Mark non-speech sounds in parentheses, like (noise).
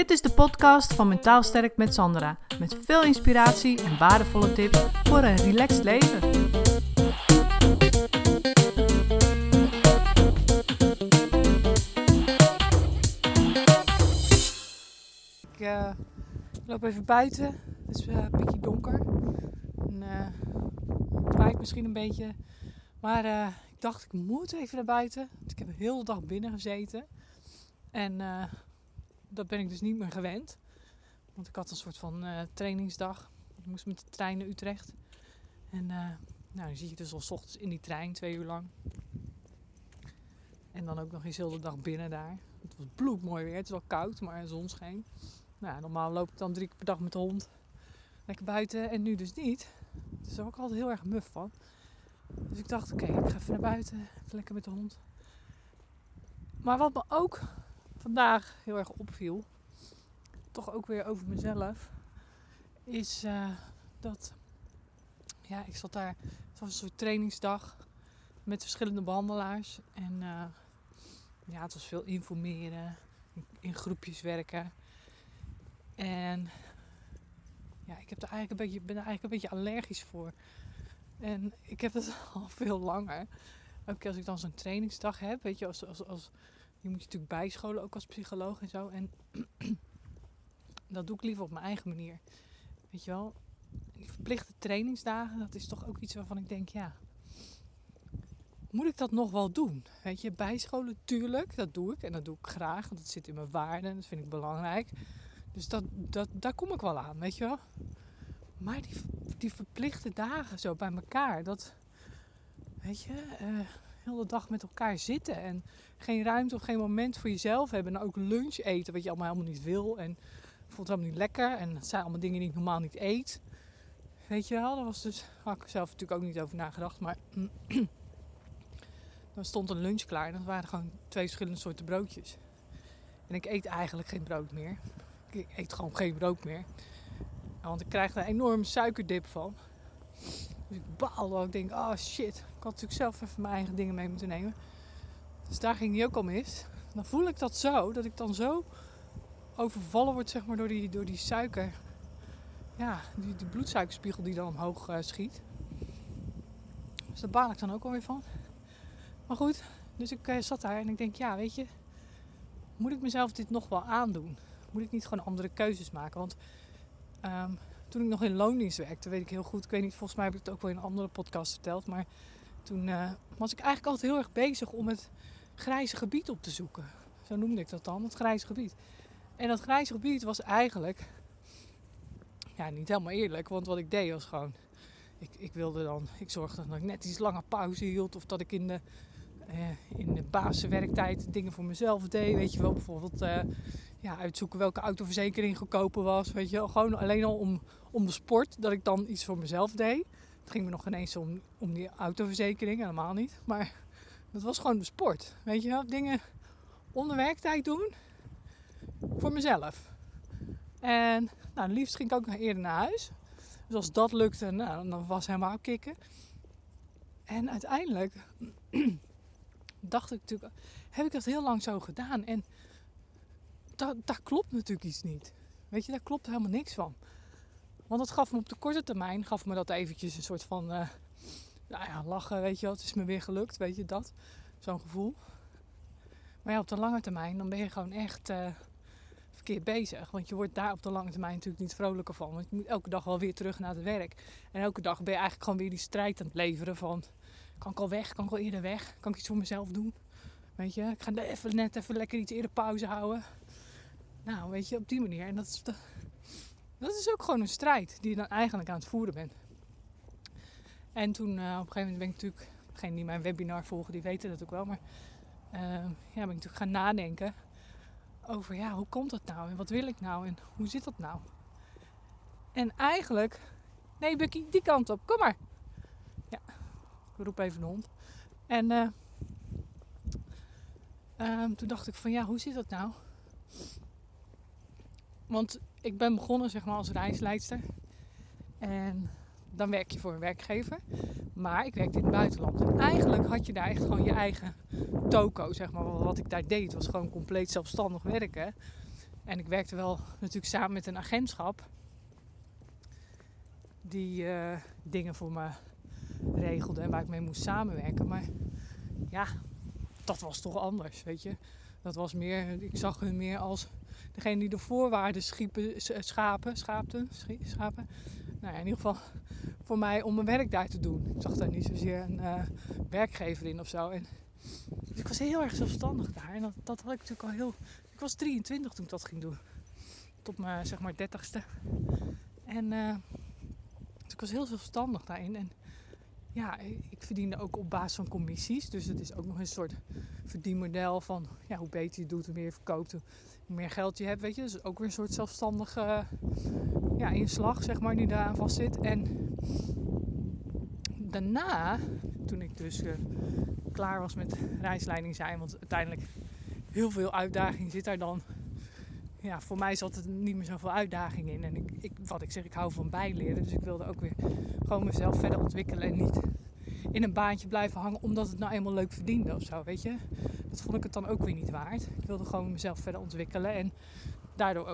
Dit is de podcast van Mentaal Sterk met Sandra. Met veel inspiratie en waardevolle tips voor een relaxed leven. Ik uh, loop even buiten. Het is uh, een beetje donker. En, uh, het waait misschien een beetje. Maar ik dacht, ik moet even naar buiten. Want ik heb de hele dag binnen gezeten. En dat ben ik dus niet meer gewend. Want ik had een soort van uh, trainingsdag. Ik moest met de trein naar Utrecht. En uh, nou, dan zie je dus al s ochtends in die trein, twee uur lang. En dan ook nog eens heel de dag binnen daar. Het was bloedmooi weer. Het is wel koud, maar zon scheen. Nou, normaal loop ik dan drie keer per dag met de hond. Lekker buiten en nu dus niet. Dus daar word ik altijd heel erg muf van. Dus ik dacht, oké, ik ga even naar buiten. Even lekker met de hond. Maar wat me ook vandaag heel erg opviel, toch ook weer over mezelf, is uh, dat ja, ik zat daar, het was een soort trainingsdag met verschillende behandelaars. En uh, ja, het was veel informeren, in, in, groepjes werken. En ja, ik heb er eigenlijk een beetje, ben er eigenlijk een beetje allergisch voor. En ik heb het (laughs) al veel langer. Ook als ik dan zo'n trainingsdag heb, weet je, als, als, als je moet je natuurlijk bijscholen, ook als psycholoog en zo. En (clears throat) dat doe ik liever op mijn eigen manier. Weet je wel, die verplichte trainingsdagen, dat is toch ook iets waarvan ik denk, ja, moet ik dat nog wel doen? Weet je, bijscholen, tuurlijk, dat doe ik en dat doe ik graag, want dat zit in mijn waarden, dat vind ik belangrijk. Dus dat, dat, daar kom ik wel aan, weet je wel. Maar die, die verplichte dagen zo bij elkaar, dat, weet je, uh, heel de dag met elkaar zitten en geen ruimte of geen moment voor jezelf hebben. En ook lunch eten, wat je allemaal helemaal niet wil. En voelt helemaal niet lekker. En het zijn allemaal dingen die ik normaal niet eet. Weet je wel, daar was dus, had ik zelf natuurlijk ook niet over nagedacht. Maar (clears throat) dan stond een lunch klaar en dat waren gewoon twee verschillende soorten broodjes. En ik eet eigenlijk geen brood meer. Ik eet gewoon geen brood meer. Want ik krijg er een enorme suikerdip van. Dus ik denk, oh shit. Ik had natuurlijk zelf even mijn eigen dingen mee moeten nemen. Dus daar ging die ook al mis. Dan voel ik dat zo, dat ik dan zo overvallen word zeg maar, door, die, door die suiker. Ja, die, die bloedsuikerspiegel die dan omhoog uh, schiet. Dus daar baal ik dan ook alweer van. Maar goed, dus ik uh, zat daar en ik denk, ja, weet je, moet ik mezelf dit nog wel aandoen? Moet ik niet gewoon andere keuzes maken? Want um, toen ik nog in loondienst werkte, weet ik heel goed. Ik weet niet, volgens mij heb ik het ook wel in een andere podcast verteld. Maar toen uh, was ik eigenlijk altijd heel erg bezig om het grijze gebied op te zoeken. Zo noemde ik dat dan, het grijze gebied. En dat grijze gebied was eigenlijk, ja, niet helemaal eerlijk. Want wat ik deed was gewoon, ik, ik wilde dan, ik zorgde dat ik net iets langer pauze hield. Of dat ik in de, in de basiswerktijd dingen voor mezelf deed. Weet je wel, bijvoorbeeld uh, ja, uitzoeken welke autoverzekering goedkoper was. Weet je wel, gewoon alleen al om, om de sport, dat ik dan iets voor mezelf deed. Het ging me nog ineens om, om die autoverzekering, helemaal niet. Maar dat was gewoon de sport. Weet je wel, dingen onder werktijd doen voor mezelf. En nou, liefst ging ik ook nog eerder naar huis. Dus als dat lukte, nou, dan was helemaal kicken. En uiteindelijk dacht ik natuurlijk, heb ik dat heel lang zo gedaan. En dat, daar klopt natuurlijk iets niet. Weet je, daar klopt helemaal niks van. Want het gaf me op de korte termijn, gaf me dat eventjes een soort van, uh, nou ja, lachen, weet je wel. Het is me weer gelukt, weet je, dat. Zo'n gevoel. Maar ja, op de lange termijn, dan ben je gewoon echt uh, verkeerd bezig. Want je wordt daar op de lange termijn natuurlijk niet vrolijker van. Want je moet elke dag wel weer terug naar het werk. En elke dag ben je eigenlijk gewoon weer die strijd aan het leveren van... Kan ik al weg? Kan ik al eerder weg? Kan ik iets voor mezelf doen? Weet je, ik ga even, net even lekker iets eerder pauze houden. Nou, weet je, op die manier. En dat is, dat is ook gewoon een strijd die je dan eigenlijk aan het voeren bent. En toen uh, op een gegeven moment ben ik natuurlijk, degenen die mijn webinar volgen, die weten dat ook wel, maar uh, ja, ben ik natuurlijk gaan nadenken over ja, hoe komt dat nou en wat wil ik nou en hoe zit dat nou? En eigenlijk, nee Bucky, die kant op, kom maar. Ja, roep even de hond. En uh, toen dacht ik van ja, hoe zit dat nou? Want ik ben begonnen zeg maar als reisleidster. En dan werk je voor een werkgever. Maar ik werkte in het buitenland. En eigenlijk had je daar echt gewoon je eigen toko, zeg maar. Wat ik daar deed was gewoon compleet zelfstandig werken. En ik werkte wel natuurlijk samen met een agentschap die uh, dingen voor me regelde en waar ik mee moest samenwerken. Maar ja, dat was toch anders, weet je. Dat was meer, ik zag hun meer als degene die de voorwaarden schiepen, schapen, schaapten, schapen. Nou ja, in ieder geval voor mij om mijn werk daar te doen. Ik zag daar niet zozeer een uh, werkgever in of zo. En, ik was heel erg zelfstandig daar. En dat, dat had ik natuurlijk al heel... Ik was 23 toen ik dat ging doen. Tot mijn, zeg maar, 30ste. En uh, dus ik was heel zelfstandig daarin. En ja, ik verdiende ook op basis van commissies. Dus het is ook nog een soort verdienmodel van ja, hoe beter je doet, hoe meer je verkoopt, hoe meer geld je hebt. Weet je, dus ook weer een soort zelfstandige ja, inslag, zeg maar, die daaraan vast zit. En daarna, toen ik dus uh, klaar was met reisleiding zijn, want uiteindelijk heel veel uitdaging zit daar dan. Ja, voor mij zat er niet meer zoveel uitdaging in. En ik, ik, wat ik zeg, ik hou van bijleren. Dus ik wilde ook weer gewoon mezelf verder ontwikkelen. En niet in een baantje blijven hangen omdat het nou eenmaal leuk verdiende of zo, weet je. Dat vond ik het dan ook weer niet waard. Ik wilde gewoon mezelf verder ontwikkelen en daardoor ook